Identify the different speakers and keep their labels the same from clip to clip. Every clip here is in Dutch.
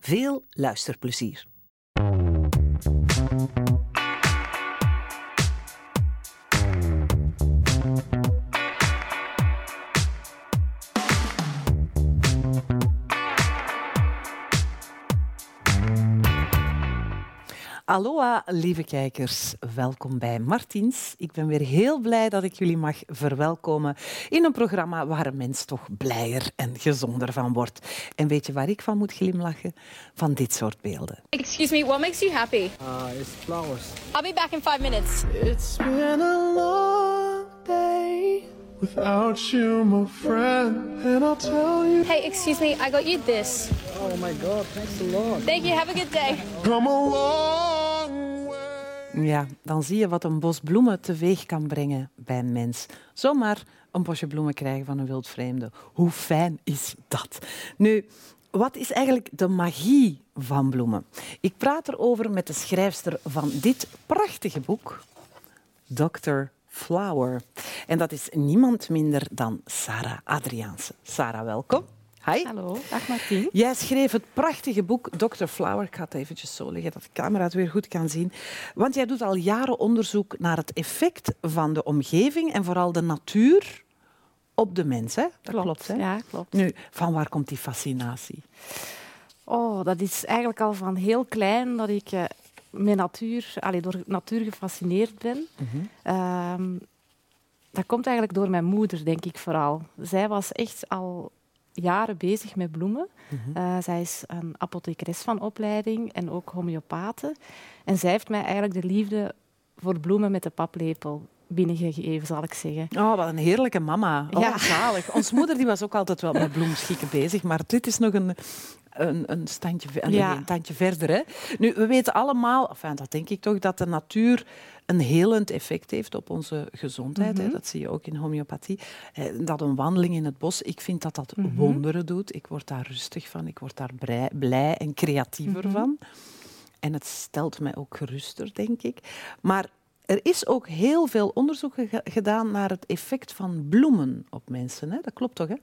Speaker 1: Veel luisterplezier. Aloha, lieve kijkers. Welkom bij Martiens. Ik ben weer heel blij dat ik jullie mag verwelkomen in een programma waar een mens toch blijer en gezonder van wordt. En weet je waar ik van moet glimlachen? Van dit soort beelden.
Speaker 2: Excuse me, what makes you happy?
Speaker 3: Uh, it's flowers.
Speaker 2: I'll be back in five minutes.
Speaker 4: It's been a long day without you, my friend. And I'll tell you,
Speaker 2: Hey, excuse me, I got you this.
Speaker 3: Oh my god, thanks a lot.
Speaker 2: Thank you, have a good day.
Speaker 4: come a long way.
Speaker 1: Ja, dan zie je wat een bos bloemen teweeg kan brengen bij een mens. Zomaar een bosje bloemen krijgen van een wildvreemde. Hoe fijn is dat? Nu, wat is eigenlijk de magie van bloemen? Ik praat erover met de schrijfster van dit prachtige boek, Dr. Flower. En dat is niemand minder dan Sarah Adriaanse. Sarah, welkom. Hi.
Speaker 5: Hallo, dag Martien.
Speaker 1: Jij schreef het prachtige boek Dr. Flower. Ik ga het eventjes zo leggen, dat de camera het weer goed kan zien. Want jij doet al jaren onderzoek naar het effect van de omgeving en vooral de natuur op de mens. Hè? Dat klopt. hè?
Speaker 5: Ja, klopt.
Speaker 1: Nu, van waar komt die fascinatie?
Speaker 5: Oh, dat is eigenlijk al van heel klein dat ik eh, met natuur, allee, door natuur gefascineerd ben. Ehm, dat komt eigenlijk door mijn moeder, denk ik vooral. Zij was echt al jaren bezig met bloemen. Eh, zij is een apothekeres van opleiding en ook homeopathe. En zij heeft mij eigenlijk de liefde voor bloemen met de paplepel binnengegeven, zal ik zeggen.
Speaker 1: Oh, wat een heerlijke mama. Oh,
Speaker 5: Ja.
Speaker 1: zalig. Ons moeder die was ook altijd wel met bloemschikken bezig, maar dit is nog een, een, een, standje,
Speaker 5: Ja.
Speaker 1: een tandje verder. Hè? Nu, we weten allemaal, enfin, dat denk ik toch, dat de natuur een helend effect heeft op onze gezondheid. hè. Dat zie je ook in homeopathie. Eh, Dat een wandeling in het bos, ik vind dat dat wonderen doet. Ik word daar rustig van, ik word daar blij, blij en creatiever van. En het stelt mij ook geruster, denk ik. Maar er is ook heel veel onderzoek ge- gedaan naar het effect van bloemen op mensen. Hè? Dat klopt toch? Hè?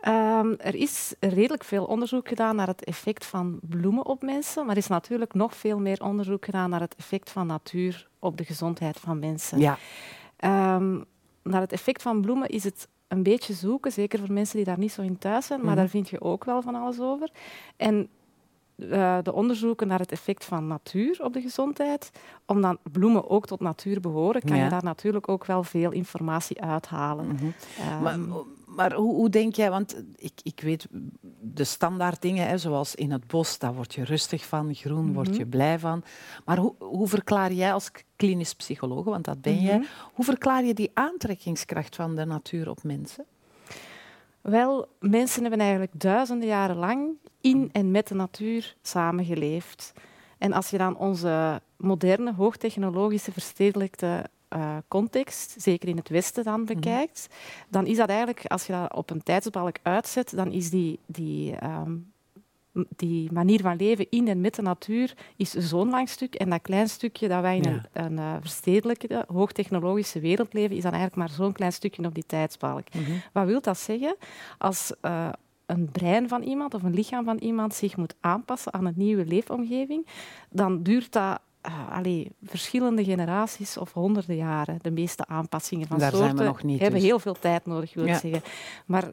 Speaker 5: Ehm, er is redelijk veel onderzoek gedaan naar het effect van bloemen op mensen, maar er is natuurlijk nog veel meer onderzoek gedaan naar het effect van natuur op de gezondheid van mensen.
Speaker 1: Ja.
Speaker 5: Ehm, naar het effect van bloemen is het een beetje zoeken, zeker voor mensen die daar niet zo in thuis zijn, maar
Speaker 1: Mhm.
Speaker 5: daar vind je ook wel van alles over. En eh, de onderzoeken naar het effect van natuur op de gezondheid, omdat bloemen ook tot natuur behoren, kan
Speaker 1: Ja.
Speaker 5: je daar natuurlijk ook wel veel informatie uithalen. Ehm,
Speaker 1: Maar, maar hoe, hoe denk jij, want ik, ik weet de standaard dingen, hè, zoals in het bos, daar word je rustig van, groen word je blij van. Maar hoe, hoe verklaar jij als klinisch psycholoog, want dat ben jij, hoe verklaar je die aantrekkingskracht van de natuur op mensen?
Speaker 5: Wel, mensen hebben eigenlijk duizenden jaren lang in en met de natuur samengeleefd. En als je dan onze moderne, hoogtechnologische, verstedelijkte eh, context, zeker in het Westen dan bekijkt, dan is dat eigenlijk, als je dat op een tijdsbalk uitzet, dan is die, die, ehm, die manier van leven in en met de natuur is zo'n lang stuk. En dat klein stukje dat wij in
Speaker 1: Ja.
Speaker 5: een, een eh, verstedelijke, hoogtechnologische wereld leven, is dan eigenlijk maar zo'n klein stukje op die tijdsbalk. Wat wil dat zeggen? Als eh, een brein van iemand of een lichaam van iemand zich moet aanpassen aan een nieuwe leefomgeving, dan duurt dat allee, verschillende generaties of honderden jaren. De meeste aanpassingen van
Speaker 1: Daar zijn we
Speaker 5: soorten
Speaker 1: nog niet,
Speaker 5: hebben
Speaker 1: dus.
Speaker 5: heel veel tijd nodig, wil
Speaker 1: Ja.
Speaker 5: ik zeggen. Maar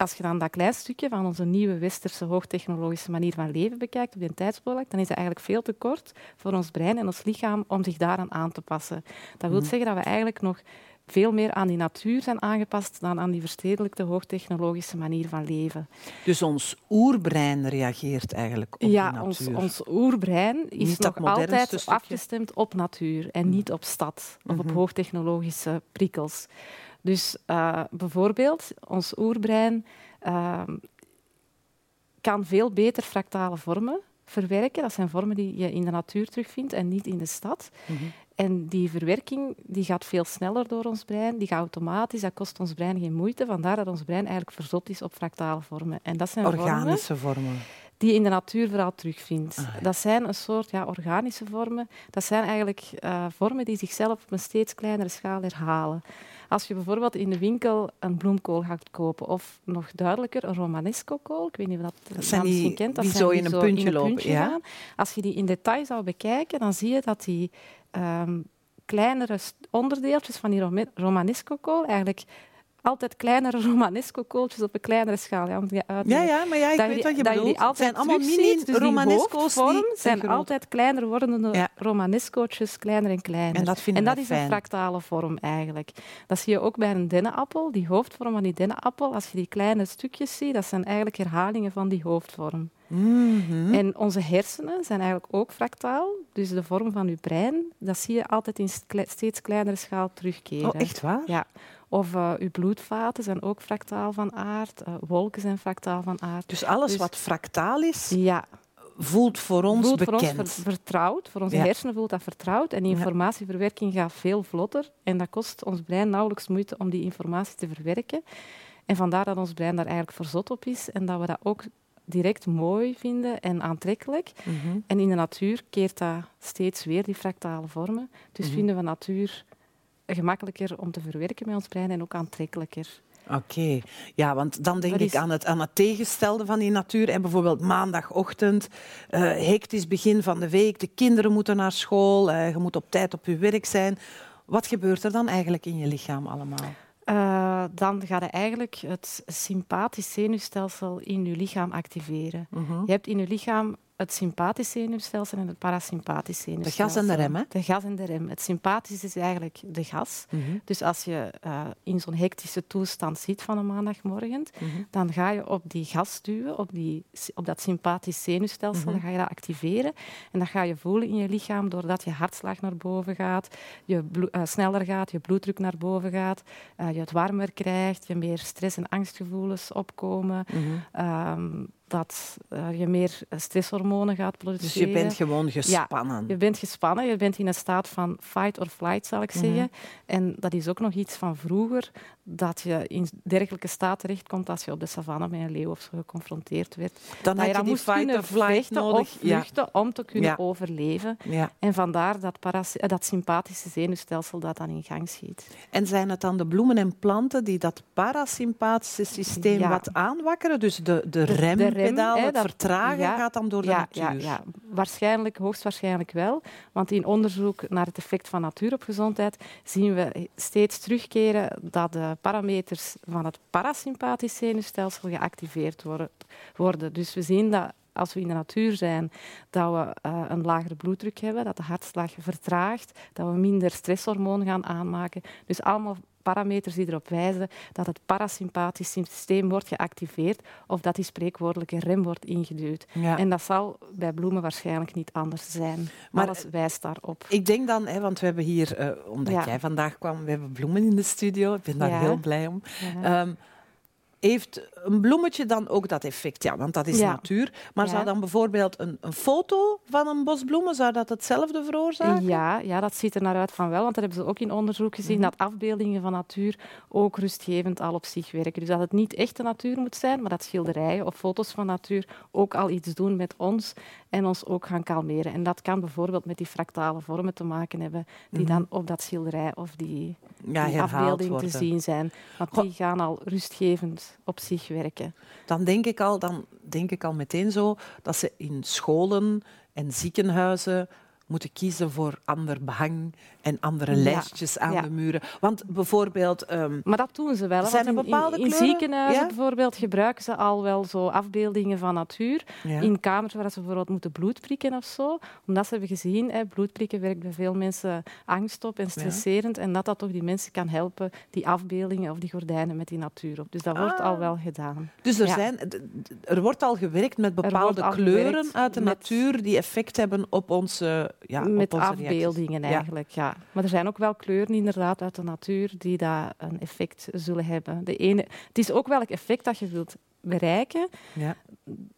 Speaker 5: als je dan dat klein stukje van onze nieuwe westerse hoogtechnologische manier van leven bekijkt op die tijdsbalk, dan is het eigenlijk veel te kort voor ons brein en ons lichaam om zich daaraan aan te passen. Dat wil zeggen dat we eigenlijk nog veel meer aan die natuur zijn aangepast dan aan die verstedelijkte hoogtechnologische manier van leven.
Speaker 1: Dus ons oerbrein reageert eigenlijk op
Speaker 5: ja,
Speaker 1: die
Speaker 5: ons,
Speaker 1: natuur.
Speaker 5: ons oerbrein is
Speaker 1: Niet
Speaker 5: nog altijd
Speaker 1: stukje?
Speaker 5: Afgestemd op natuur en niet op stad of
Speaker 1: Mhm.
Speaker 5: op hoogtechnologische prikkels. Dus eh, bijvoorbeeld, ons ehm, oerbrein eh, kan veel beter fractale vormen verwerken. Dat zijn vormen die je in de natuur terugvindt en niet in de stad. En die verwerking die gaat veel sneller door ons brein, die gaat automatisch, dat kost ons brein geen moeite. Vandaar dat ons brein eigenlijk verzot is op fractale vormen. En dat zijn vormen
Speaker 1: Organische vormen.
Speaker 5: Die je in de natuur vooral terugvindt.
Speaker 1: Ah, ja.
Speaker 5: Dat zijn een soort ja, organische vormen. Dat zijn eigenlijk eh, vormen die zichzelf op een steeds kleinere schaal herhalen. Als je bijvoorbeeld in de winkel een bloemkool gaat kopen, of nog duidelijker, een romanesco-kool, ik weet niet of dat,
Speaker 1: Dat zijn
Speaker 5: misschien
Speaker 1: die
Speaker 5: kent, dat
Speaker 1: die
Speaker 5: zijn
Speaker 1: zo in een puntje lopen, ja.
Speaker 5: Als je die in detail zou bekijken, dan zie je dat die ehm, kleinere onderdeeltjes van die Rome- romanesco-kool eigenlijk altijd kleinere romanesco-kooltjes op een kleinere schaal. Ja, om die uit te
Speaker 1: Ja, maar ja, ik
Speaker 5: dat
Speaker 1: weet wat je
Speaker 5: dat
Speaker 1: bedoelt. het zijn allemaal
Speaker 5: terugziet.
Speaker 1: mini
Speaker 5: Dus die zijn altijd kleiner wordende
Speaker 1: Ja.
Speaker 5: romanescootjes, kleiner en kleiner.
Speaker 1: En dat
Speaker 5: en dat is
Speaker 1: fijn.
Speaker 5: een fractale vorm eigenlijk. Dat zie je ook bij een dennenappel. Die hoofdvorm van die dennenappel, als je die kleine stukjes ziet, dat zijn eigenlijk herhalingen van die hoofdvorm.
Speaker 1: Mhm.
Speaker 5: En onze hersenen zijn eigenlijk ook fractaal. Dus de vorm van je brein, dat zie je altijd in steeds kleinere schaal terugkeren.
Speaker 1: Oh, echt waar?
Speaker 5: Ja. Of eh uw bloedvaten zijn ook fractaal van aard. eh, wolken zijn fractaal van aard.
Speaker 1: Dus alles
Speaker 5: Dus-
Speaker 1: wat fractaal is,
Speaker 5: Ja,
Speaker 1: voelt voor ons
Speaker 5: voelt voor ons
Speaker 1: bekend.
Speaker 5: ver- vertrouwd. Voor onze
Speaker 1: Ja.
Speaker 5: hersenen voelt dat vertrouwd. En die informatieverwerking gaat veel vlotter. En dat kost ons brein nauwelijks moeite om die informatie te verwerken. En vandaar dat ons brein daar eigenlijk verzot op is. En dat we dat ook direct mooi vinden en aantrekkelijk.
Speaker 1: Mhm.
Speaker 5: En in de natuur keert dat steeds weer, die fractale vormen. Dus
Speaker 1: Mhm.
Speaker 5: vinden we natuur gemakkelijker om te verwerken met ons brein en ook aantrekkelijker.
Speaker 1: Oké, ja, want dan denk
Speaker 5: Dat
Speaker 1: ik
Speaker 5: is-
Speaker 1: aan het, aan het tegenstelde van die natuur. En bijvoorbeeld maandagochtend, eh hectisch begin van de week, de kinderen moeten naar school, eh, je moet op tijd op je werk zijn. Wat gebeurt er dan eigenlijk in je lichaam allemaal?
Speaker 5: Eh, dan ga je eigenlijk het sympathisch zenuwstelsel in je lichaam activeren.
Speaker 1: Mhm.
Speaker 5: Je hebt in je lichaam het sympathisch zenuwstelsel en het parasympathisch
Speaker 1: De
Speaker 5: zenuwstelsel.
Speaker 1: gas en de rem, hè?
Speaker 5: De gas en de rem. Het sympathisch is eigenlijk de gas. Dus als je eh, in zo'n hectische toestand zit van een maandagmorgen,
Speaker 1: Mhm.
Speaker 5: dan ga je op die gas duwen, op, die, op dat sympathisch zenuwstelsel,
Speaker 1: Mhm.
Speaker 5: dan ga je dat activeren. En dat ga je voelen in je lichaam doordat je hartslag naar boven gaat, je eh, sneller gaat, je bloeddruk naar boven gaat, eh, je het warmer krijgt, je meer stress- en angstgevoelens opkomen,
Speaker 1: Mhm.
Speaker 5: Dat eh, je meer stresshormonen gaat
Speaker 1: Dus
Speaker 5: produceren.
Speaker 1: je bent gewoon gespannen.
Speaker 5: Je bent gespannen, je bent in een staat van fight or flight, zal ik
Speaker 1: Mhm.
Speaker 5: zeggen. En dat is ook nog iets van vroeger, dat je in dergelijke staat terechtkomt als je op de savanne met een leeuw of zo geconfronteerd werd.
Speaker 1: Dan
Speaker 5: dat
Speaker 1: heb je
Speaker 5: moest
Speaker 1: fight
Speaker 5: kunnen
Speaker 1: or flight
Speaker 5: vechten
Speaker 1: nodig.
Speaker 5: of vluchten om te kunnen
Speaker 1: Ja.
Speaker 5: overleven. En vandaar dat, eh, dat sympathische zenuwstelsel dat dan in gang schiet.
Speaker 1: En zijn het dan de bloemen en planten die dat parasympathische systeem wat aanwakkeren? Dus de, de
Speaker 5: de
Speaker 1: rempedaal, het vertragen
Speaker 5: ja,
Speaker 1: gaat dan door de
Speaker 5: ja, ja,
Speaker 1: natuur?
Speaker 5: ja, waarschijnlijk, hoogstwaarschijnlijk wel. Want in onderzoek naar het effect van natuur op gezondheid zien we steeds terugkeren dat de parameters van het parasympathisch zenuwstelsel geactiveerd worden. worden. Dus we zien dat als we in de natuur zijn, dat we eh, een lagere bloeddruk hebben, dat de hartslag vertraagt, dat we minder stresshormoon gaan aanmaken. Dus allemaal parameters die erop wijzen dat het parasympathisch systeem wordt geactiveerd of dat die spreekwoordelijke rem wordt ingeduwd.
Speaker 1: Ja.
Speaker 5: En dat zal bij bloemen waarschijnlijk niet anders zijn.
Speaker 1: Maar-
Speaker 5: Alles wijst daarop.
Speaker 1: Ik denk dan, hè, want we hebben hier, eh, omdat
Speaker 5: Ja.
Speaker 1: jij vandaag kwam, we hebben bloemen in de studio. Ik ben daar
Speaker 5: Ja.
Speaker 1: heel blij om.
Speaker 5: Ja.
Speaker 1: Heeft een bloemetje dan ook dat effect? Ja, want dat is
Speaker 5: Ja.
Speaker 1: natuur. Maar
Speaker 5: Ja.
Speaker 1: zou dan bijvoorbeeld een, een foto van een bos bloemen, zou dat hetzelfde veroorzaken?
Speaker 5: Ja, ja, dat ziet er naar uit van wel, want dat hebben ze ook in onderzoek gezien,
Speaker 1: Mhm.
Speaker 5: dat afbeeldingen van natuur ook rustgevend al op zich werken. Dus dat het niet echte natuur moet zijn, maar dat schilderijen of foto's van natuur ook al iets doen met ons en ons ook gaan kalmeren. En dat kan bijvoorbeeld met die fractale vormen te maken hebben, die
Speaker 1: Mhm.
Speaker 5: dan op dat schilderij of die,
Speaker 1: Ja,
Speaker 5: die
Speaker 1: herhaald
Speaker 5: afbeelding
Speaker 1: worden.
Speaker 5: te zien zijn. Want die gaan al rustgevend op zich werken.
Speaker 1: Dan denk ik al, dan denk ik al meteen zo dat ze in scholen en ziekenhuizen moeten kiezen voor ander behang en andere
Speaker 5: Ja,
Speaker 1: lijstjes aan
Speaker 5: ja.
Speaker 1: de muren. Want bijvoorbeeld, ehm,
Speaker 5: Maar dat doen ze wel.
Speaker 1: Zijn
Speaker 5: want
Speaker 1: er
Speaker 5: in-
Speaker 1: bepaalde
Speaker 5: in, in, ziekenhuizen
Speaker 1: Ja?
Speaker 5: bijvoorbeeld gebruiken ze al wel zo afbeeldingen van natuur. In kamers waar ze bijvoorbeeld moeten bloedprikken of zo. Omdat ze hebben gezien, hè, bloedprikken werkt bij veel mensen angst op en stresserend. En dat dat toch die mensen kan helpen, die afbeeldingen of die gordijnen met die natuur op. Dus dat wordt
Speaker 1: Ah.
Speaker 5: al wel gedaan.
Speaker 1: Dus er, zijn, er wordt al gewerkt met bepaalde
Speaker 5: al
Speaker 1: kleuren uit de
Speaker 5: met-
Speaker 1: natuur die effect hebben op onze ja,
Speaker 5: met
Speaker 1: reacties.
Speaker 5: afbeeldingen
Speaker 1: Ja.
Speaker 5: eigenlijk, ja. Maar er zijn ook wel kleuren inderdaad uit de natuur die daar een effect zullen hebben. De ene, het is ook welk effect dat je wilt bereiken,
Speaker 1: Ja.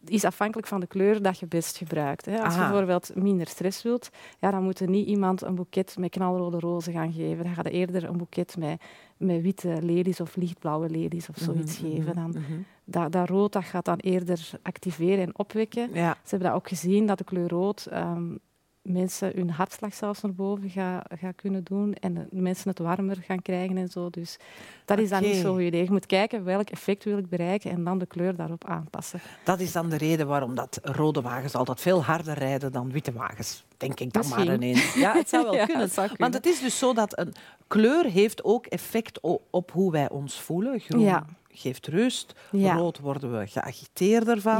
Speaker 5: is afhankelijk van de kleur dat je best gebruikt. Hè. Als je bijvoorbeeld minder stress wilt, ja, dan moet er niet iemand een boeket met knalrode rozen gaan geven. Dan gaat eerder een boeket met, met witte lelies of lichtblauwe lelies of zoiets
Speaker 1: Mhm,
Speaker 5: geven. Dan,
Speaker 1: mhm, mhm.
Speaker 5: dat, dat rood dat gaat dan eerder activeren en opwekken.
Speaker 1: Ja.
Speaker 5: Ze hebben dat ook gezien, dat de kleur rood ehm, mensen hun hartslag zelfs naar boven gaat gaat kunnen doen en de mensen het warmer gaan krijgen en zo. Dus dat is dan niet zo'n goed idee. Je moet kijken welk effect wil ik bereiken en dan de kleur daarop aanpassen.
Speaker 1: Dat is dan de reden waarom dat rode wagens altijd veel harder rijden dan witte wagens. Denk ik dan maar ineens. Ja, het zou wel
Speaker 5: Ja,
Speaker 1: kunnen. Want het is dus zo dat een kleur heeft ook effect op hoe wij ons voelen. Groen
Speaker 5: Ja.
Speaker 1: geeft rust.
Speaker 5: Ja.
Speaker 1: Rood worden we geagiteerder van.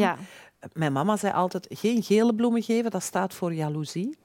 Speaker 1: Mijn mama zei altijd, geen gele bloemen geven, dat staat voor jaloezie.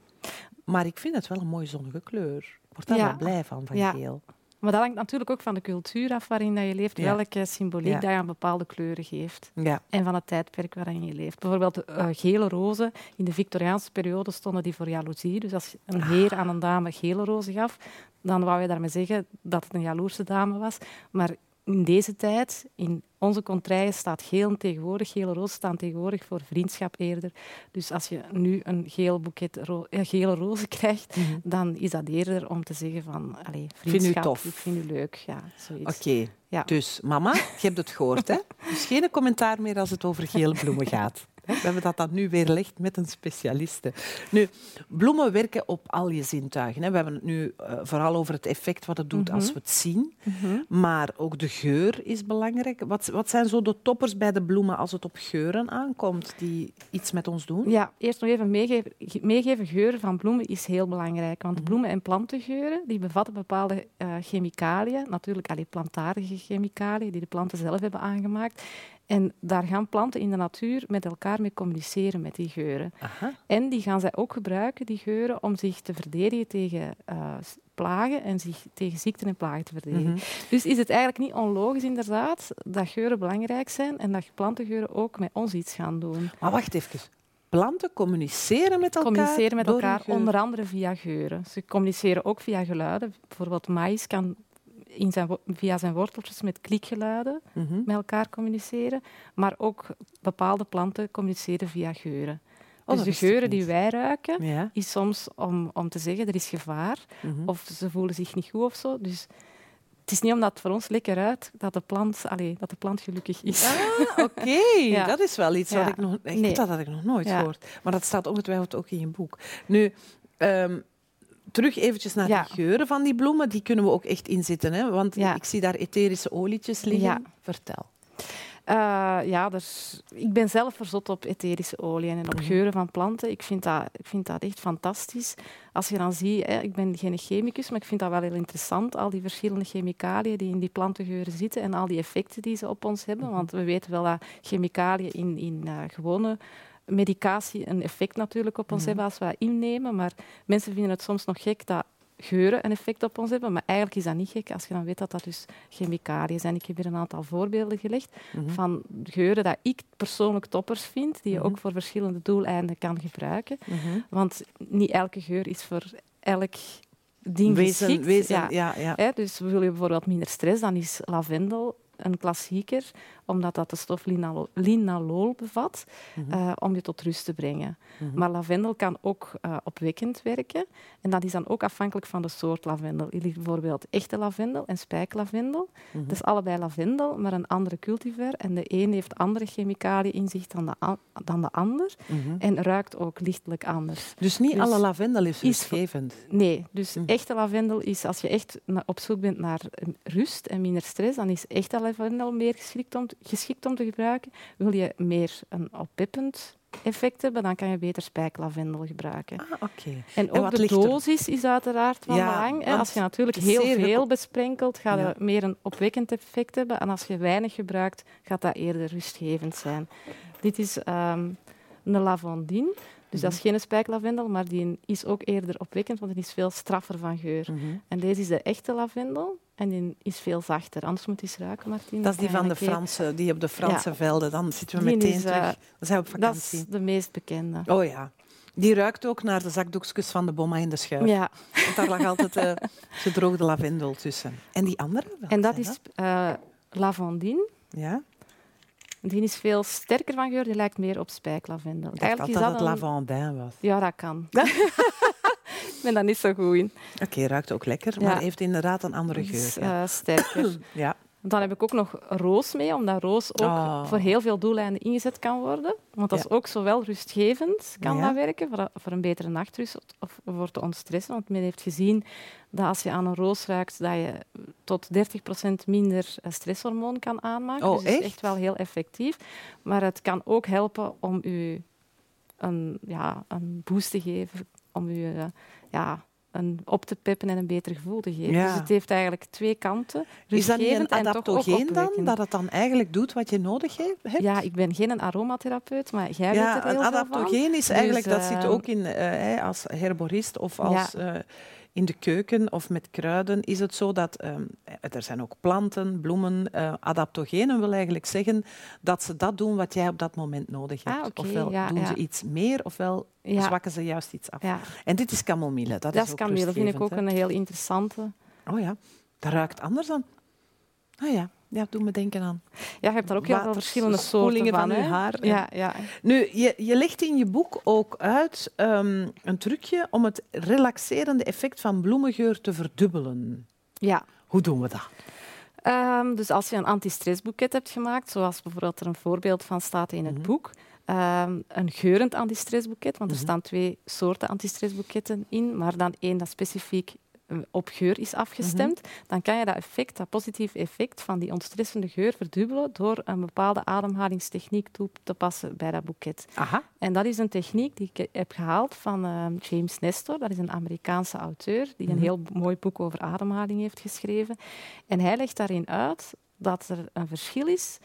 Speaker 1: Maar ik vind het wel een mooie zonnige kleur. Ik word daar
Speaker 5: Ja.
Speaker 1: wel blij van, van
Speaker 5: Ja.
Speaker 1: geel.
Speaker 5: maar dat hangt natuurlijk ook van de cultuur af waarin dat je leeft,
Speaker 1: Ja.
Speaker 5: welke symboliek dat je aan bepaalde kleuren geeft.
Speaker 1: Ja.
Speaker 5: En van het tijdperk waarin je leeft. Bijvoorbeeld de eh, gele rozen. In de Victoriaanse periode stonden die voor jaloezie. Dus als een heer aan een dame gele rozen gaf, dan wou je daarmee zeggen dat het een jaloerse dame was. Maar in deze tijd, in onze contraien, staat geel tegenwoordig. Gele rozen staan tegenwoordig voor vriendschap eerder. Dus als je nu een geel boeket ro- gele rozen krijgt, dan is dat eerder om te zeggen van, allee,
Speaker 1: u
Speaker 5: vriendschap,
Speaker 1: tof.
Speaker 5: ik vind u leuk. Ja, zoiets.
Speaker 1: Oké,
Speaker 5: Ja.
Speaker 1: dus mama, je hebt het gehoord, hè? Dus geen commentaar meer als het over gele bloemen gaat. We hebben dat dan nu weerlegd met een specialiste. Nu, bloemen werken op al je zintuigen. Hè. We hebben het nu eh, vooral over het effect wat het doet
Speaker 5: Mhm.
Speaker 1: als we het zien. Maar ook de geur is belangrijk. Wat, wat zijn zo de toppers bij de bloemen als het op geuren aankomt die iets met ons doen?
Speaker 5: Ja, eerst nog even meegeven. ge- Meegeven geuren van bloemen is heel belangrijk.
Speaker 1: Mhm.
Speaker 5: Want bloemen- en plantengeuren die bevatten bepaalde eh, chemicaliën. Natuurlijk allee, plantaardige chemicaliën die de planten zelf hebben aangemaakt. En daar gaan planten in de natuur met elkaar mee communiceren met die geuren.
Speaker 1: Aha.
Speaker 5: En die gaan zij ook gebruiken, die geuren, om zich te verdedigen tegen eh, plagen en zich tegen ziekten en plagen te verdedigen.
Speaker 1: Mhm.
Speaker 5: Dus is het eigenlijk niet onlogisch inderdaad dat geuren belangrijk zijn en dat plantengeuren ook met ons iets gaan doen.
Speaker 1: Maar wacht even. Planten communiceren met elkaar?
Speaker 5: communiceren met elkaar, onder andere via geuren. Ze communiceren ook via geluiden. Bijvoorbeeld maïs kan in zijn, via zijn worteltjes met klikgeluiden
Speaker 1: Mhm.
Speaker 5: met elkaar communiceren. Maar ook bepaalde planten communiceren via geuren.
Speaker 1: Oh,
Speaker 5: dus de
Speaker 1: ik
Speaker 5: geuren die wij ruiken,
Speaker 1: Ja.
Speaker 5: is soms om, om te zeggen er is gevaar.
Speaker 1: Mhm.
Speaker 5: Of ze voelen zich niet goed of zo. Dus het is niet omdat het voor ons lekker uit dat de plant, allee, dat de plant gelukkig is.
Speaker 1: Ah, oké.
Speaker 5: Ja.
Speaker 1: Dat is wel iets wat
Speaker 5: Ja.
Speaker 1: ik nog... Echt,
Speaker 5: Nee.
Speaker 1: Dat had ik nog nooit gehoord. Maar dat staat ongetwijfeld ook in je boek. Nu, ehm, terug eventjes naar
Speaker 5: Ja.
Speaker 1: die geuren van die bloemen. Die kunnen we ook echt inzetten, hè? Want
Speaker 5: Ja.
Speaker 1: ik zie daar etherische olietjes liggen.
Speaker 5: Ja.
Speaker 1: Vertel.
Speaker 5: Eh, ja, dus, ik ben zelf verzot op etherische oliën en op
Speaker 1: Mhm.
Speaker 5: geuren van planten. Ik vind, dat, ik vind dat echt fantastisch. Als je dan ziet, hè, ik ben geen chemicus, maar ik vind dat wel heel interessant, al die verschillende chemicaliën die in die plantengeuren zitten en al die effecten die ze op ons hebben.
Speaker 1: Mhm.
Speaker 5: Want we weten wel dat chemicaliën in, in eh, gewone medicatie een effect natuurlijk op ons
Speaker 1: Mhm.
Speaker 5: hebben als we dat innemen. Maar mensen vinden het soms nog gek dat geuren een effect op ons hebben. Maar eigenlijk is dat niet gek als je dan weet dat dat dus chemicaliën zijn. Ik heb hier een aantal voorbeelden gelegd
Speaker 1: Mhm.
Speaker 5: van geuren dat ik persoonlijk toppers vind, die je
Speaker 1: Mhm.
Speaker 5: ook voor verschillende doeleinden kan gebruiken. Want niet elke geur is voor elk ding
Speaker 1: Wezen,
Speaker 5: geschikt.
Speaker 1: wezen,
Speaker 5: Ja.
Speaker 1: ja. Ja,
Speaker 5: dus wil je bijvoorbeeld minder stress, dan is lavendel een klassieker, omdat dat de stof linalo- linalool bevat,
Speaker 1: Mhm.
Speaker 5: eh, om je tot rust te brengen.
Speaker 1: Mhm.
Speaker 5: Maar lavendel kan ook eh, opwekkend werken. En dat is dan ook afhankelijk van de soort lavendel. Je ligt bijvoorbeeld echte lavendel en spijklavendel. Dat is allebei lavendel, maar een andere cultivar. En de een heeft andere chemicaliën in zich dan de, dan de ander.
Speaker 1: Mhm.
Speaker 5: En ruikt ook lichtelijk anders.
Speaker 1: Dus niet
Speaker 5: Dus
Speaker 1: alle lavendel is
Speaker 5: is-
Speaker 1: rustgevend.
Speaker 5: Nee, dus echte lavendel is, als je echt op zoek bent naar rust en minder stress, dan is echte lavendel meer geschikt om, geschikt om te gebruiken. Wil je meer een oppeppend effect hebben, dan kan je beter spijklavendel gebruiken.
Speaker 1: Ah, oké.
Speaker 5: En ook de
Speaker 1: er-
Speaker 5: dosis is uiteraard van
Speaker 1: Ja,
Speaker 5: belang. Als je natuurlijk heel veel besprenkelt, ga je
Speaker 1: Ja.
Speaker 5: meer een opwekkend effect hebben. En als je weinig gebruikt, gaat dat eerder rustgevend zijn. Dit is ehm, een lavandine. Dus dat is geen spijklavendel, maar die is ook eerder opwekkend, want die is veel straffer van geur.
Speaker 1: Mhm.
Speaker 5: En deze is de echte lavendel en die is veel zachter. Anders moet eens ruiken, Martien.
Speaker 1: Dat is die van de
Speaker 5: een
Speaker 1: Franse, die op de Franse velden. Dan zitten we
Speaker 5: Die
Speaker 1: meteen
Speaker 5: is, eh,
Speaker 1: terug. Dan zijn we op
Speaker 5: keer. Dat
Speaker 1: vakantie.
Speaker 5: is de meest bekende.
Speaker 1: Oh ja. Die ruikt ook naar de zakdoekjes van de bomma in de schuif.
Speaker 5: Ja,
Speaker 1: Want daar lag altijd eh, gedroogde lavendel tussen. En die andere?
Speaker 5: en dat is eh lavandine.
Speaker 1: Ja?
Speaker 5: Die is veel sterker van geur, die lijkt meer op spijklavendel.
Speaker 1: Ik dacht altijd dat het
Speaker 5: een-
Speaker 1: lavandin was.
Speaker 5: Ja, dat kan. ben daar niet zo goed in.
Speaker 1: Oké, ruikt ook lekker,
Speaker 5: Ja.
Speaker 1: maar heeft inderdaad een andere
Speaker 5: is
Speaker 1: geur. ja.
Speaker 5: eh, sterker.
Speaker 1: ja.
Speaker 5: Dan heb ik ook nog roos mee, omdat roos ook
Speaker 1: Oh.
Speaker 5: voor heel veel doeleinden ingezet kan worden. Want dat is
Speaker 1: Ja.
Speaker 5: ook zowel rustgevend kan
Speaker 1: Ja.
Speaker 5: dat werken, voor, voor een betere nachtrust of voor te ontstressen. Want men heeft gezien dat als je aan een roos ruikt, dat je tot 30% minder eh, stresshormoon kan aanmaken.
Speaker 1: Oh,
Speaker 5: dus het is
Speaker 1: echt?
Speaker 5: echt wel heel effectief. Maar het kan ook helpen om u een, ja, een boost te geven, om u eh, ja, een op te peppen en een beter gevoel te geven.
Speaker 1: Ja.
Speaker 5: Dus het heeft eigenlijk twee kanten.
Speaker 1: Is dat niet een adaptogeen dan? Dat het dan eigenlijk doet wat je nodig he- hebt?
Speaker 5: Ja, ik ben geen aromatherapeut, maar jij weet
Speaker 1: Ja,
Speaker 5: er heel
Speaker 1: een
Speaker 5: veel van.
Speaker 1: adaptogeen is eigenlijk,
Speaker 5: Dus,
Speaker 1: dat zit
Speaker 5: eh,
Speaker 1: ook in, eh, als herborist of als, in de keuken of met kruiden, is het zo dat, ehm, er zijn ook planten, bloemen, eh, adaptogenen wil eigenlijk zeggen dat ze dat doen wat jij op dat moment nodig hebt.
Speaker 5: Ah,
Speaker 1: Ofwel
Speaker 5: ja,
Speaker 1: doen
Speaker 5: ja.
Speaker 1: ze iets meer, ofwel
Speaker 5: Ja.
Speaker 1: zwakken ze juist iets af. En dit is camomille, dat,
Speaker 5: dat
Speaker 1: is ook
Speaker 5: kamille, vind ik ook een heel interessante.
Speaker 1: Oh ja, dat ruikt anders dan... Ah ja, ja, doe me denken aan.
Speaker 5: Ja, je hebt daar ook heel veel verschillende soorten van.
Speaker 1: van
Speaker 5: hè.
Speaker 1: haar en-
Speaker 5: Ja, ja.
Speaker 1: Nu, je, je legt in je boek ook uit ehm, een trucje om het relaxerende effect van bloemengeur te verdubbelen.
Speaker 5: ja.
Speaker 1: Hoe doen we dat?
Speaker 5: Ehm, dus als je een antistressboeket hebt gemaakt, zoals bijvoorbeeld er een voorbeeld van staat in het
Speaker 1: Mhm.
Speaker 5: boek, ehm, een geurend antistressboeket, want er
Speaker 1: Mhm.
Speaker 5: staan twee soorten antistressboeketten in, maar dan één dat specifiek op geur is afgestemd,
Speaker 1: Mhm.
Speaker 5: dan kan je dat effect, dat positieve effect van die ontstressende geur verdubbelen door een bepaalde ademhalingstechniek toe te passen bij dat boeket.
Speaker 1: Aha.
Speaker 5: En dat is een techniek die ik heb gehaald van ehm, James Nestor. Dat is een Amerikaanse auteur die een
Speaker 1: Mhm.
Speaker 5: heel mooi boek over ademhaling heeft geschreven. En hij legt daarin uit dat er een verschil is,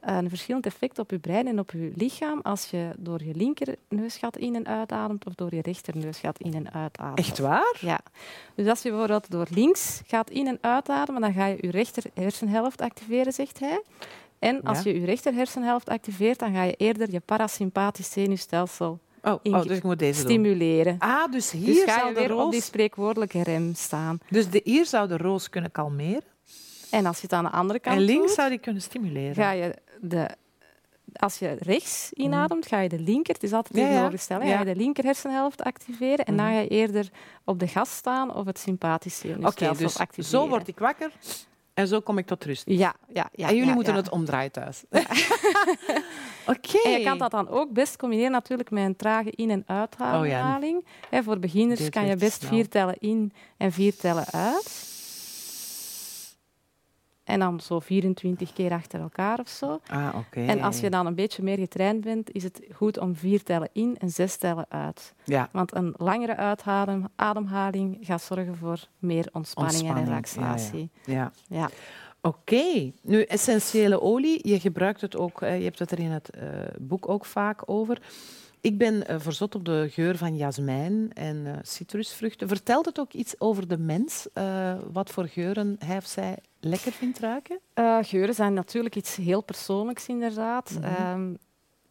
Speaker 5: een verschillend effect op je brein en op je lichaam als je door je linker neusgat in- en uitademt of door je rechter neusgat in- en uitademt.
Speaker 1: Echt waar?
Speaker 5: Ja. Dus als je bijvoorbeeld door links gaat in- en uitademen, dan ga je je rechter hersenhelft activeren, zegt hij. En als
Speaker 1: Ja.
Speaker 5: je je rechter hersenhelft activeert, dan ga je eerder je parasympathisch zenuwstelsel
Speaker 1: Oh, oh, dus ik moet deze doen.
Speaker 5: stimuleren.
Speaker 1: Ah, dus hier
Speaker 5: Dus ga
Speaker 1: zou de
Speaker 5: weer op die
Speaker 1: roos...
Speaker 5: spreekwoordelijke rem staan.
Speaker 1: Dus de, hier zou de roos kunnen kalmeren
Speaker 5: En als je het aan de andere kant
Speaker 1: en links
Speaker 5: doet,
Speaker 1: zou die kunnen stimuleren.
Speaker 5: ga je de... Als je rechts inademt, ga je de linker, het is altijd
Speaker 1: Ja, ja.
Speaker 5: tegenovergesteld,
Speaker 1: Ja.
Speaker 5: ga je de linker hersenhelft activeren en dan
Speaker 1: Mhm.
Speaker 5: ga je eerder op de gas staan of het sympathisch
Speaker 1: Oké,
Speaker 5: zenuwstelsel
Speaker 1: dus
Speaker 5: activeren.
Speaker 1: zo word ik wakker en zo kom ik tot rust.
Speaker 5: Ja, ja, ja.
Speaker 1: en jullie
Speaker 5: ja,
Speaker 1: moeten
Speaker 5: ja.
Speaker 1: het omdraaien thuis. Oké.
Speaker 5: En je kan dat dan ook best combineren natuurlijk met een trage in- en uitademhaling. Hè, voor beginners
Speaker 1: Dit
Speaker 5: kan je best
Speaker 1: snel.
Speaker 5: vier tellen in en vier tellen uit. En dan zo 24 keer achter elkaar of zo.
Speaker 1: Ah, oké.
Speaker 5: En als je dan een beetje meer getraind bent, is het goed om vier tellen in en zes tellen uit.
Speaker 1: Ja,
Speaker 5: Want een langere uitademhaling gaat zorgen voor meer ontspanning, en
Speaker 1: Ontspanning, ja, ja.
Speaker 5: relaxatie.
Speaker 1: ja.
Speaker 5: Ja.
Speaker 1: Oké, nu essentiële olie, je gebruikt het ook, eh, je hebt het er in het eh, boek ook vaak over. Ik ben eh, verzot op de geur van jasmijn en eh, citrusvruchten. Vertelt het ook iets over de mens, eh, wat voor geuren hij of zij lekker vindt ruiken?
Speaker 5: Geuren zijn natuurlijk iets heel persoonlijks, inderdaad.
Speaker 1: Mhm.
Speaker 5: Ehm,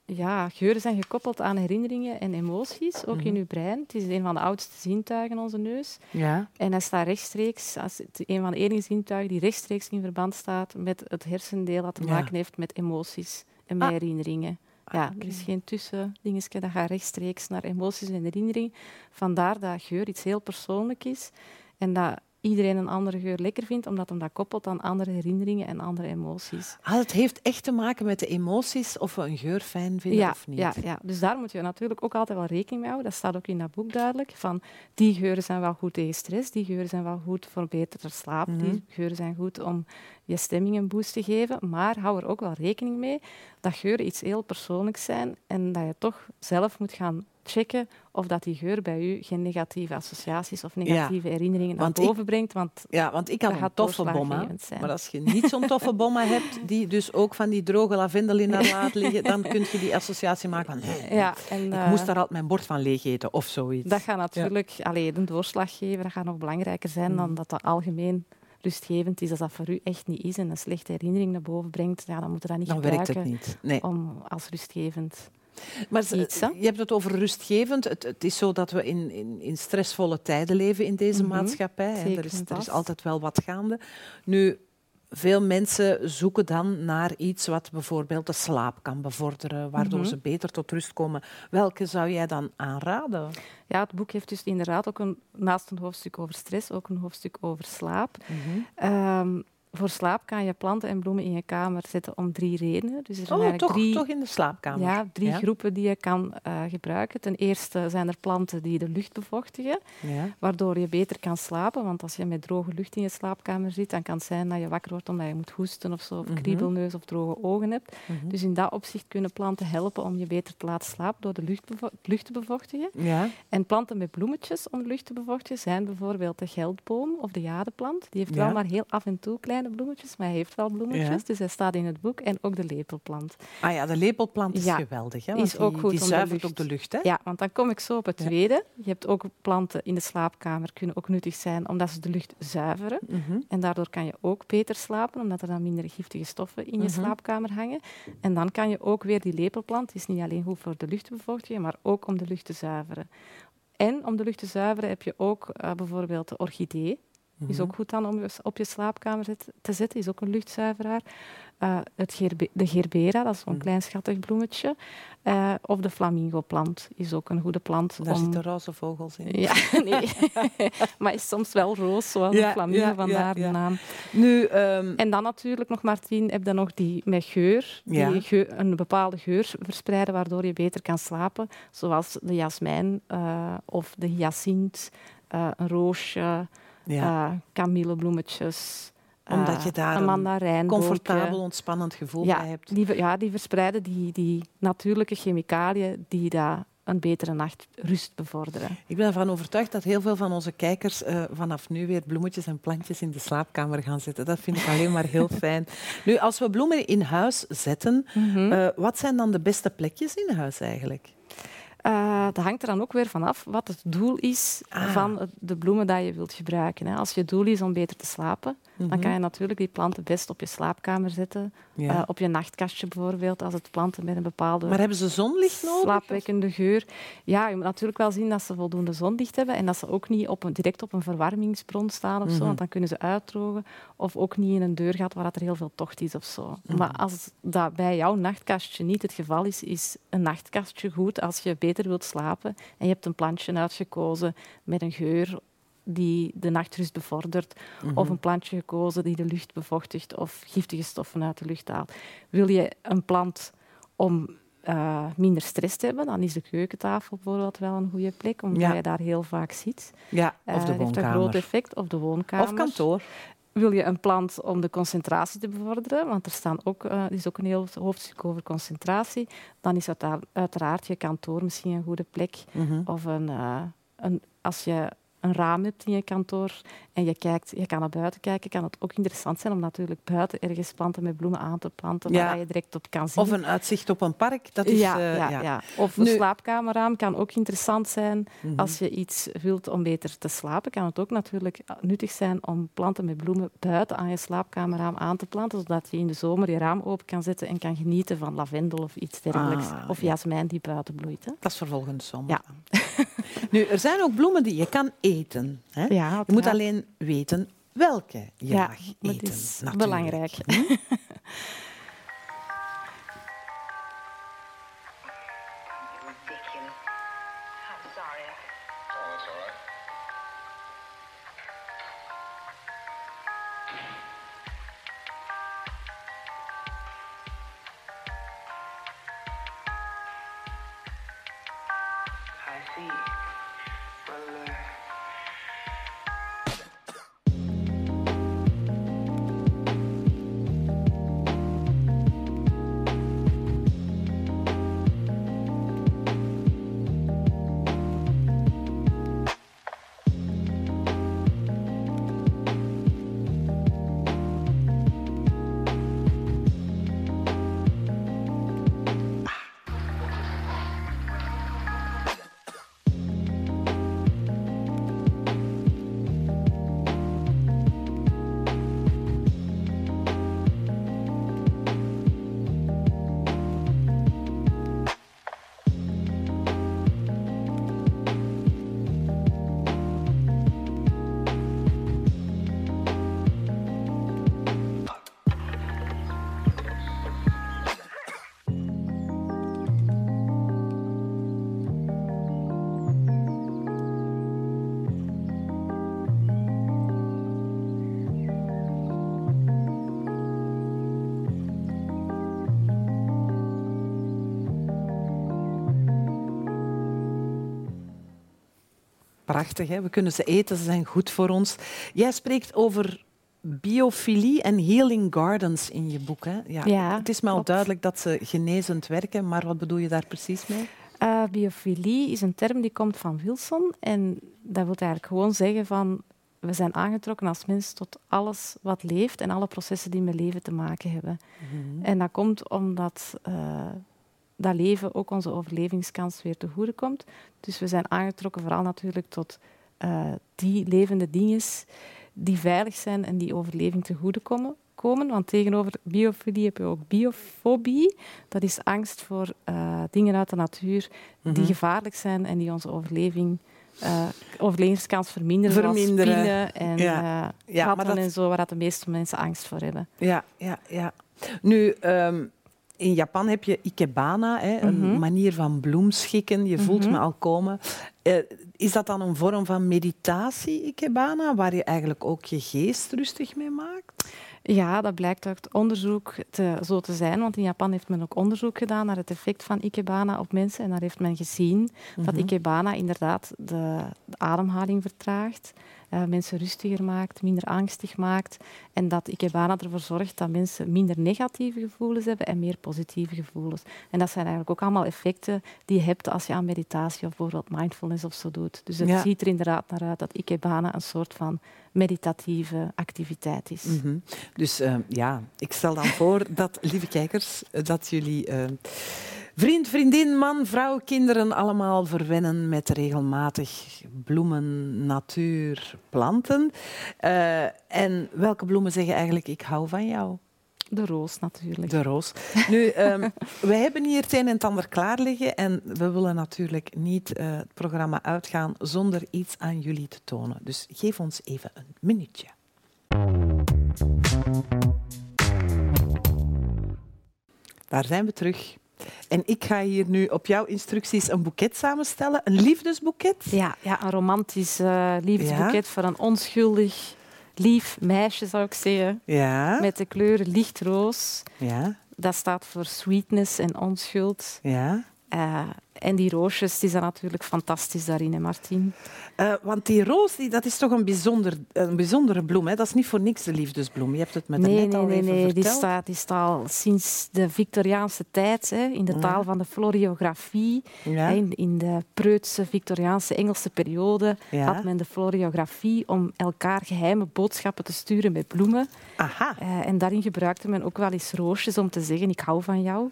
Speaker 5: ja, geuren zijn gekoppeld aan herinneringen en emoties, ook in
Speaker 1: Mhm.
Speaker 5: uw brein. Het is een van de oudste zintuigen, onze neus.
Speaker 1: Ja.
Speaker 5: En hij staat rechtstreeks, als het een van de enige zintuigen die rechtstreeks in verband staat met het hersendeel dat te
Speaker 1: Ja.
Speaker 5: maken heeft met emoties en met
Speaker 1: Ah.
Speaker 5: herinneringen. Ja,
Speaker 1: oké.
Speaker 5: er is geen tussendingetje, dat gaat rechtstreeks naar emoties en herinneringen. Vandaar dat geur iets heel persoonlijk is en dat iedereen een andere geur lekker vindt, omdat hem dat koppelt aan andere herinneringen en andere emoties.
Speaker 1: Ah, het heeft echt te maken met de emoties, of we een geur fijn vinden
Speaker 5: Ja,
Speaker 1: of niet.
Speaker 5: ja, ja, dus daar moet je natuurlijk ook altijd wel rekening mee houden. Dat staat ook in dat boek duidelijk. Van die geuren zijn wel goed tegen stress, die geuren zijn wel goed voor beter slaap,
Speaker 1: Mhm.
Speaker 5: die geuren zijn goed om je stemming een boost te geven. Maar hou er ook wel rekening mee dat geuren iets heel persoonlijks zijn en dat je toch zelf moet gaan checken of dat die geur bij u geen negatieve associaties of negatieve herinneringen naar
Speaker 1: ik-
Speaker 5: boven brengt. Want
Speaker 1: Ja, want ik had
Speaker 5: Dat
Speaker 1: een
Speaker 5: gaat
Speaker 1: toffe bomma.
Speaker 5: zijn.
Speaker 1: Maar als je niet zo'n toffe bomma hebt, die dus ook van die droge lavendel in haar laat liggen, dan kun je die associatie maken van "Hé,
Speaker 5: ja, en,
Speaker 1: ik
Speaker 5: eh,
Speaker 1: moest daar altijd mijn bord van leeg eten of zoiets.
Speaker 5: Dat gaat natuurlijk allee, de doorslag geven. Dat gaat nog belangrijker zijn
Speaker 1: Mm.
Speaker 5: dan dat dat algemeen rustgevend is. Als dat voor u echt niet is en een slechte herinnering naar boven brengt, ja, dan moet je dat niet
Speaker 1: dan werkt
Speaker 5: gebruiken
Speaker 1: het niet. Nee.
Speaker 5: om als rustgevend.
Speaker 1: Maar
Speaker 5: iets,
Speaker 1: je hebt het over rustgevend. Het, het is zo dat we in, in, in stressvolle tijden leven in deze
Speaker 5: Mhm,
Speaker 1: maatschappij. hè. Er, is, er is altijd wel wat gaande. Nu, veel mensen zoeken dan naar iets wat bijvoorbeeld de slaap kan bevorderen, waardoor
Speaker 5: Mhm.
Speaker 1: ze beter tot rust komen. Welke zou jij dan aanraden?
Speaker 5: Ja, het boek heeft dus inderdaad ook een, naast een hoofdstuk over stress ook een hoofdstuk over slaap. Ehm, voor slaap kan je planten en bloemen in je kamer zetten om drie redenen. Dus er zijn
Speaker 1: Oh,
Speaker 5: eigenlijk
Speaker 1: toch,
Speaker 5: drie,
Speaker 1: toch in de slaapkamer.
Speaker 5: ja, drie
Speaker 1: Ja.
Speaker 5: groepen die je kan eh, gebruiken. Ten eerste zijn er planten die de lucht bevochtigen,
Speaker 1: Ja.
Speaker 5: waardoor je beter kan slapen. Want als je met droge lucht in je slaapkamer zit, dan kan het zijn dat je wakker wordt omdat je moet hoesten of zo, of
Speaker 1: Mhm.
Speaker 5: kriebelneus of droge ogen hebt.
Speaker 1: Mhm.
Speaker 5: Dus in dat opzicht kunnen planten helpen om je beter te laten slapen door de lucht, lucht te bevochtigen.
Speaker 1: Ja.
Speaker 5: En planten met bloemetjes om de lucht te bevochtigen zijn bijvoorbeeld de geldboom of de jadeplant. Die heeft wel maar heel af en toe kleine bloemetjes, maar hij heeft wel bloemetjes,
Speaker 1: Ja.
Speaker 5: dus hij staat in het boek. En ook de lepelplant.
Speaker 1: Ah ja, de lepelplant is
Speaker 5: Ja,
Speaker 1: geweldig. Hè?
Speaker 5: is ook
Speaker 1: die,
Speaker 5: goed
Speaker 1: die zuivert ook de lucht. Hè?
Speaker 5: Ja, want dan kom ik zo op het tweede. Je hebt ook planten in de slaapkamer, kunnen ook nuttig zijn omdat ze de lucht zuiveren.
Speaker 1: Mhm.
Speaker 5: En daardoor kan je ook beter slapen, omdat er dan minder giftige stoffen in je
Speaker 1: Mhm.
Speaker 5: slaapkamer hangen. En dan kan je ook weer die lepelplant, die is niet alleen goed voor de lucht te bevochtigen, maar ook om de lucht te zuiveren. En om de lucht te zuiveren heb je ook eh, bijvoorbeeld de orchidee. Is
Speaker 1: Mhm.
Speaker 5: ook goed dan om je- op je slaapkamer te zetten, is ook een luchtzuiveraar. Eh, het gerbe- de gerbera, dat is zo'n
Speaker 1: Mhm.
Speaker 5: klein schattig bloemetje. Eh, of de flamingoplant is ook een goede plant.
Speaker 1: Daar
Speaker 5: om...
Speaker 1: zitten roze vogels in.
Speaker 5: Ja, nee. maar is soms wel roos, zoals
Speaker 1: Ja,
Speaker 5: een flamingo,
Speaker 1: ja,
Speaker 5: vandaar
Speaker 1: ja,
Speaker 5: de naam.
Speaker 1: Nu, ehm,
Speaker 5: En dan natuurlijk nog, Martien, heb je nog die met geur. Die een bepaalde geur verspreiden, waardoor je beter kan slapen. Zoals de jasmijn eh, of de hyacint, een roosje,
Speaker 1: ja,
Speaker 5: eh kamillebloemetjes.
Speaker 1: Omdat
Speaker 5: eh,
Speaker 1: je daar
Speaker 5: een
Speaker 1: comfortabel, ontspannend gevoel
Speaker 5: ja,
Speaker 1: bij hebt.
Speaker 5: die, ja, die verspreiden die, die natuurlijke chemicaliën die daar een betere nachtrust bevorderen.
Speaker 1: Ik ben ervan overtuigd dat heel veel van onze kijkers eh, vanaf nu weer bloemetjes en plantjes in de slaapkamer gaan zetten. Dat vind ik alleen maar heel fijn. Nu, als we bloemen in huis zetten,
Speaker 5: Mhm.
Speaker 1: wat zijn dan de beste plekjes in huis eigenlijk?
Speaker 5: Eh, dat hangt er dan ook weer vanaf wat het doel is
Speaker 1: Ah.
Speaker 5: van de bloemen dat je wilt gebruiken. Als je doel is om beter te slapen, dan kan je natuurlijk die planten best op je slaapkamer zetten.
Speaker 1: Mhm. Ja.
Speaker 5: Eh, op je nachtkastje bijvoorbeeld, als het planten met een bepaalde
Speaker 1: maar hebben ze zonlicht nodig?
Speaker 5: slaapwekkende geur. Ja, je moet natuurlijk wel zien dat ze voldoende zonlicht hebben en dat ze ook niet op een, direct op een verwarmingsbron staan of zo,
Speaker 1: Mhm.
Speaker 5: want dan kunnen ze uitdrogen. Of ook niet in een deurgat waar dat er heel veel tocht is of zo.
Speaker 1: Mhm.
Speaker 5: Maar als dat bij jouw nachtkastje niet het geval is, is een nachtkastje goed als je beter wilt slapen en je hebt een plantje uitgekozen met een geur die de nachtrust bevordert,
Speaker 1: Mhm.
Speaker 5: of een plantje gekozen die de lucht bevochtigt of giftige stoffen uit de lucht haalt. Wil je een plant om eh, minder stress te hebben, dan is de keukentafel bijvoorbeeld wel een goede plek, omdat
Speaker 1: Ja.
Speaker 5: je daar heel vaak zit.
Speaker 1: Ja,
Speaker 5: Eh,
Speaker 1: of de
Speaker 5: dat heeft een groot
Speaker 1: woonkamer.
Speaker 5: effect. Of de woonkamer.
Speaker 1: Of kantoor.
Speaker 5: Wil je een plant om de concentratie te bevorderen, want er staan ook, eh, er is ook een heel hoofdstuk over concentratie, dan is uitera- uiteraard je kantoor misschien een goede plek.
Speaker 1: Mhm.
Speaker 5: Of een, eh, een, als je een raam hebt in je kantoor en je, kijkt, je kan naar buiten kijken, kan het ook interessant zijn om natuurlijk buiten ergens planten met bloemen aan te planten
Speaker 1: Ja.
Speaker 5: waar je direct op kan zien.
Speaker 1: Of een uitzicht op een park. Dat is,
Speaker 5: ja,
Speaker 1: eh,
Speaker 5: ja,
Speaker 1: ja.
Speaker 5: Of een
Speaker 1: Nu-
Speaker 5: slaapkamerraam kan ook interessant zijn.
Speaker 1: Mhm.
Speaker 5: Als je iets wilt om beter te slapen, kan het ook natuurlijk nuttig zijn om planten met bloemen buiten aan je slaapkamerraam aan te planten, zodat je in de zomer je raam open kan zetten en kan genieten van lavendel of iets dergelijks.
Speaker 1: Ah,
Speaker 5: of
Speaker 1: ja.
Speaker 5: jasmijn die buiten bloeit. Hè.
Speaker 1: Dat is voor volgende zomer.
Speaker 5: Ja.
Speaker 1: nu, er zijn ook bloemen die je kan eten. Hè?
Speaker 5: Ja,
Speaker 1: je moet alleen weten welke je mag
Speaker 5: dat
Speaker 1: eten.
Speaker 5: is
Speaker 1: natuurlijk.
Speaker 5: belangrijk.
Speaker 6: ridiculous.
Speaker 1: Prachtig, hè? we kunnen ze eten, ze zijn goed voor ons. Jij spreekt over biofilie en healing gardens in je boek. Hè? Ja,
Speaker 5: Ja,
Speaker 1: het is me al duidelijk dat ze genezend werken, maar wat bedoel je daar precies mee?
Speaker 5: Eh, biofilie is een term die komt van Wilson. En dat wil eigenlijk gewoon zeggen van... We zijn aangetrokken als mens tot alles wat leeft en alle processen die met leven te maken hebben. En dat komt omdat eh, dat leven ook onze overlevingskans weer te goede komt. Dus we zijn aangetrokken vooral natuurlijk tot eh, die levende dingen die veilig zijn en die overleving te goede komen. komen. Want tegenover biofilie heb je ook biofobie. Dat is angst voor eh, dingen uit de natuur die gevaarlijk zijn en die onze overleving, eh, overlevingskans verminderen.
Speaker 1: Verminderen.
Speaker 5: Spinnen en
Speaker 1: Ja. Ja, maar dat-
Speaker 5: en zo, waar dat de meeste mensen angst voor hebben.
Speaker 1: Ja, ja, ja. Nu, ehm, in Japan heb je ikebana, hè, een
Speaker 5: Mhm.
Speaker 1: manier van bloemschikken. Je voelt
Speaker 5: Mhm.
Speaker 1: me al komen. Eh, is dat dan een vorm van meditatie, ikebana, waar je eigenlijk ook je geest rustig mee maakt?
Speaker 5: Ja, dat blijkt uit onderzoek te, zo te zijn. Want in Japan heeft men ook onderzoek gedaan naar het effect van ikebana op mensen. En daar heeft men gezien dat
Speaker 1: Mhm.
Speaker 5: ikebana inderdaad de, de ademhaling vertraagt, eh, mensen rustiger maakt, minder angstig maakt. En dat ikebana ervoor zorgt dat mensen minder negatieve gevoelens hebben en meer positieve gevoelens. En dat zijn eigenlijk ook allemaal effecten die je hebt als je aan meditatie of bijvoorbeeld mindfulness of zo doet. Dus het
Speaker 1: Ja.
Speaker 5: ziet er inderdaad naar uit dat ikebana een soort van meditatieve activiteit is.
Speaker 1: Mhm. Dus eh, ja, ik stel dan voor dat, lieve kijkers, eh, dat jullie vriend, vriendin, man, vrouw, kinderen allemaal verwennen met regelmatig bloemen, natuur, planten. Eh, en welke bloemen zeggen eigenlijk ik hou van jou?
Speaker 5: De roos natuurlijk.
Speaker 1: De roos. Nu, ehm, wij hebben hier het een en het ander klaar liggen en we willen natuurlijk niet eh, het programma uitgaan zonder iets aan jullie te tonen. Dus geef ons even een minuutje. Daar zijn we terug. En ik ga hier nu op jouw instructies een boeket samenstellen, een liefdesboeket.
Speaker 5: Ja, ja, een romantisch eh, liefdesboeket voor een onschuldig, lief meisje, zou ik zeggen.
Speaker 1: Ja,
Speaker 5: Met de kleur lichtroos.
Speaker 1: ja,
Speaker 5: Dat staat voor sweetness en onschuld.
Speaker 1: ja.
Speaker 5: Eh, en die roosjes die zijn natuurlijk fantastisch daarin, hè, Martien.
Speaker 1: Eh, want die roos, die, dat is toch een, bijzonder, een bijzondere bloem. Hè? Dat is niet voor niks de liefdesbloem. Je hebt het me
Speaker 5: nee,
Speaker 1: net
Speaker 5: nee,
Speaker 1: al
Speaker 5: nee,
Speaker 1: even
Speaker 5: nee. Die staat, die staat al sinds de Victoriaanse tijd hè, in de taal van de floriografie.
Speaker 1: Ja,
Speaker 5: In, in de preutse Victoriaanse Engelse periode
Speaker 1: Ja.
Speaker 5: had men de floriografie om elkaar geheime boodschappen te sturen met bloemen.
Speaker 1: Aha.
Speaker 5: Eh, en daarin gebruikte men ook wel eens roosjes om te zeggen ik hou van jou.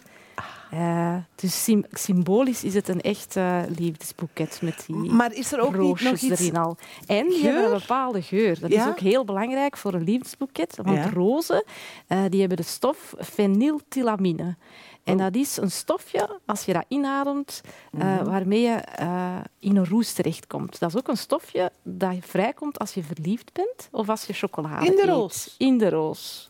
Speaker 5: Eh, dus sym- symbolisch is het een echt eh, liefdesboeket met die
Speaker 1: Maar is er ook niet nog iets...
Speaker 5: erin al. En die
Speaker 1: Geur?
Speaker 5: hebben een bepaalde geur. Dat
Speaker 1: Ja?
Speaker 5: is ook heel belangrijk voor een liefdesboeket. Want
Speaker 1: Ja.
Speaker 5: rozen eh, die hebben de stof fenyltilamine. En
Speaker 1: Oh.
Speaker 5: dat is een stofje, als je dat inademt,
Speaker 1: Mhm.
Speaker 5: waarmee je in een roes terechtkomt. Dat is ook een stofje dat vrijkomt als je verliefd bent of als je chocolade
Speaker 1: In de
Speaker 5: eet.
Speaker 1: roos?
Speaker 5: In de roos.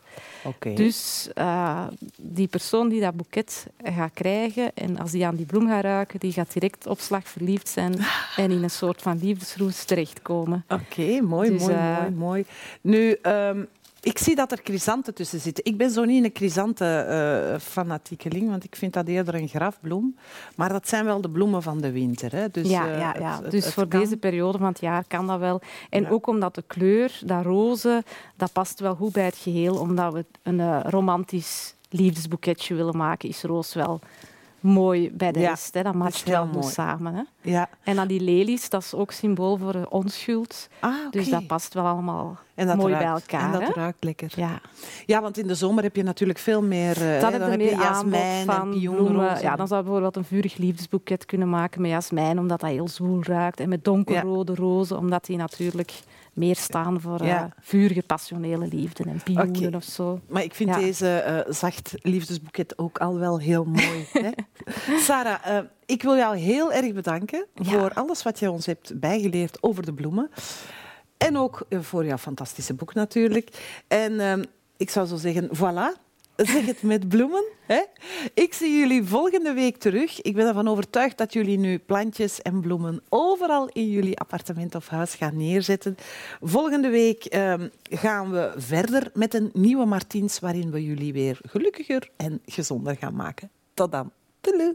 Speaker 5: Dus eh, die persoon die dat boeket gaat krijgen en als die aan die bloem gaat ruiken, die gaat direct op slag verliefd zijn en in een soort van liefdesroes terechtkomen.
Speaker 1: Oké, mooi,
Speaker 5: Dus,
Speaker 1: mooi,
Speaker 5: eh,
Speaker 1: mooi, mooi. Nu, ehm, ik zie dat er chrysanten tussen zitten. Ik ben zo niet een chrysanten-fanatiekeling, want ik vind dat eerder een grafbloem. Maar dat zijn wel de bloemen van de winter. Hè? Dus,
Speaker 5: ja,
Speaker 1: eh,
Speaker 5: ja,
Speaker 1: het-
Speaker 5: ja.
Speaker 1: het-
Speaker 5: dus
Speaker 1: het
Speaker 5: voor
Speaker 1: kan.
Speaker 5: deze periode van het jaar kan dat wel. En
Speaker 1: Ja.
Speaker 5: ook omdat de kleur, dat roze, dat past wel goed bij het geheel. Omdat we een eh, romantisch liefdesboeketje willen maken, is roos wel mooi bij de rest. Hè. Dat matcht
Speaker 1: heel
Speaker 5: goed
Speaker 1: mooi.
Speaker 5: samen. Hè.
Speaker 1: Ja.
Speaker 5: En dan die lelies, dat is ook symbool voor onschuld.
Speaker 1: Ah.
Speaker 5: Dus dat past wel allemaal
Speaker 1: En dat
Speaker 5: mooi
Speaker 1: ruikt,
Speaker 5: bij elkaar.
Speaker 1: En dat
Speaker 5: hè?
Speaker 1: ruikt lekker. Ja.
Speaker 5: Ja,
Speaker 1: want in de zomer heb je natuurlijk veel meer... eh,
Speaker 5: dat
Speaker 1: hè, dan heb je jasmijn en pionrozen.
Speaker 5: Ja, dan zou je bijvoorbeeld een vurig liefdesboeket kunnen maken met jasmijn, omdat dat heel zwoel ruikt. En met donkerrode rozen, omdat die natuurlijk meer staan voor eh,
Speaker 1: Ja.
Speaker 5: vurige, passionele liefde en pioenen of zo.
Speaker 1: Maar ik vind
Speaker 5: Ja.
Speaker 1: deze eh, zacht liefdesboeket ook al wel heel mooi. hè? Sarah, eh, ik wil jou heel erg bedanken
Speaker 5: Ja.
Speaker 1: voor alles wat je ons hebt bijgeleerd over de bloemen. En ook eh, voor jouw fantastische boek natuurlijk. En ehm, ik zou zo zeggen, voilà. Zeg het met bloemen. Hè? Ik zie jullie volgende week terug. Ik ben ervan overtuigd dat jullie nu plantjes en bloemen overal in jullie appartement of huis gaan neerzetten. Volgende week ehm, gaan we verder met een nieuwe Martiens waarin we jullie weer gelukkiger en gezonder gaan maken. Tot dan. Doei.